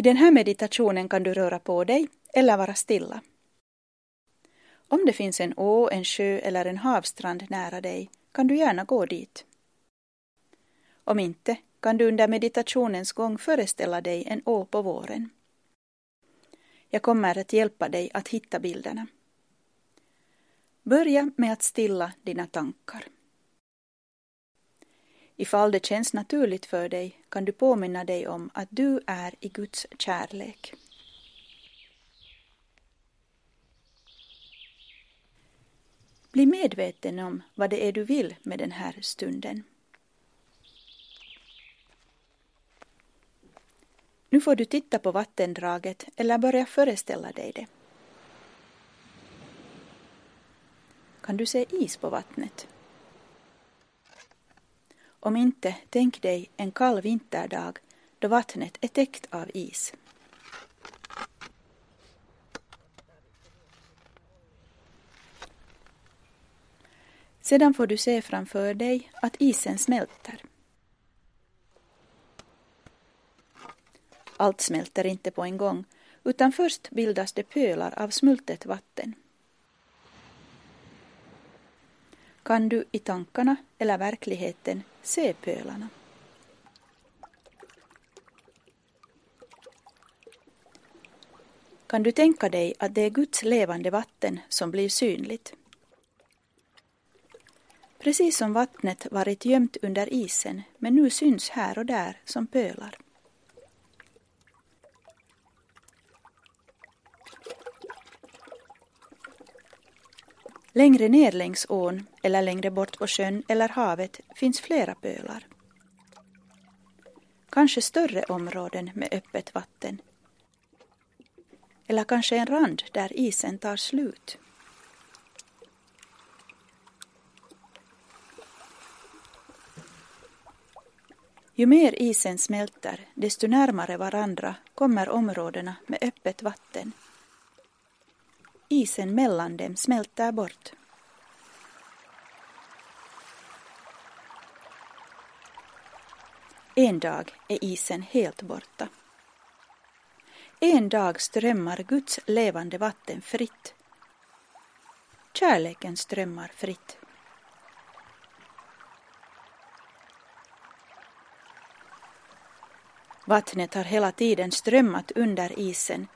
I den här meditationen kan du röra på dig eller vara stilla. Om det finns en å, en sjö eller en havstrand nära dig kan du gärna gå dit. Om inte kan du under meditationens gång föreställa dig en å på våren. Jag kommer att hjälpa dig att hitta bilderna. Börja med att stilla dina tankar. Ifall det känns naturligt för dig kan du påminna dig om att du är i Guds kärlek. Bli medveten om vad det är du vill med den här stunden. Nu får du titta på vattendraget eller börja föreställa dig det. Kan du se is på vattnet? Om inte, tänk dig en kall vinterdag då vattnet är täckt av is. Sedan får du se framför dig att isen smälter. Allt smälter inte på en gång, utan först bildas det pölar av smultet vatten. Kan du i tankarna eller verkligheten se pölarna? Kan du tänka dig att det är Guds levande vatten som blir synligt? Precis som vattnet varit gömt under isen men nu syns här och där som pölar. Längre ner längs ån eller längre bort på sjön eller havet finns flera pölar. Kanske större områden med öppet vatten. Eller kanske en rand där isen tar slut. Ju mer isen smälter, desto närmare varandra kommer områdena med öppet vatten isen mellan dem smälter bort. En dag är isen helt borta. En dag strömmar Guds levande vatten fritt. Kärleken strömmar fritt. Vattnet har hela tiden strömmat under isen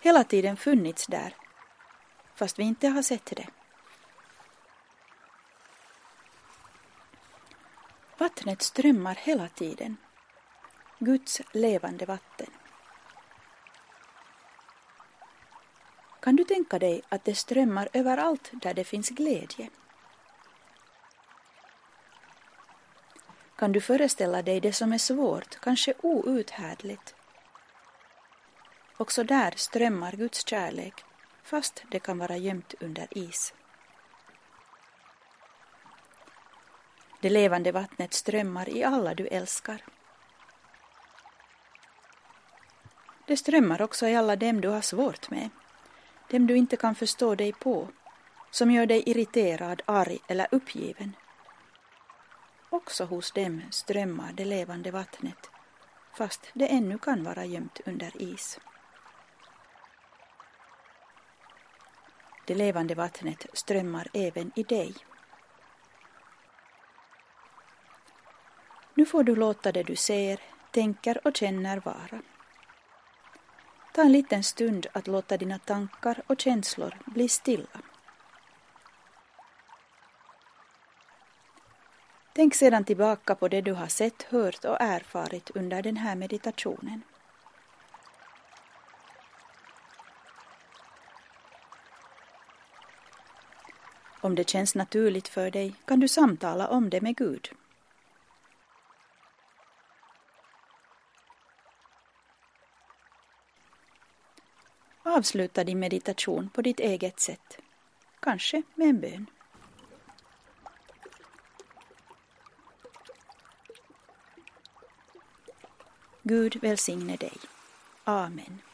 hela tiden funnits där, fast vi inte har sett det. Vattnet strömmar hela tiden. Guds levande vatten. Kan du tänka dig att det strömmar överallt där det finns glädje? Kan du föreställa dig det som är svårt, kanske outhärdligt? Också där strömmar Guds kärlek, fast det kan vara gömt under is. Det levande vattnet strömmar i alla du älskar. Det strömmar också i alla dem du har svårt med, dem du inte kan förstå dig på, som gör dig irriterad, arg eller uppgiven. Också hos dem strömmar det levande vattnet, fast det ännu kan vara gömt under is. Det levande vattnet strömmar även i dig. Nu får du låta det du ser, tänker och känner vara. Ta en liten stund att låta dina tankar och känslor bli stilla. Tänk sedan tillbaka på det du har sett, hört och erfarit under den här meditationen. Om det känns naturligt för dig kan du samtala om det med Gud. Avsluta din meditation på ditt eget sätt, kanske med en bön. Gud välsigne dig. Amen.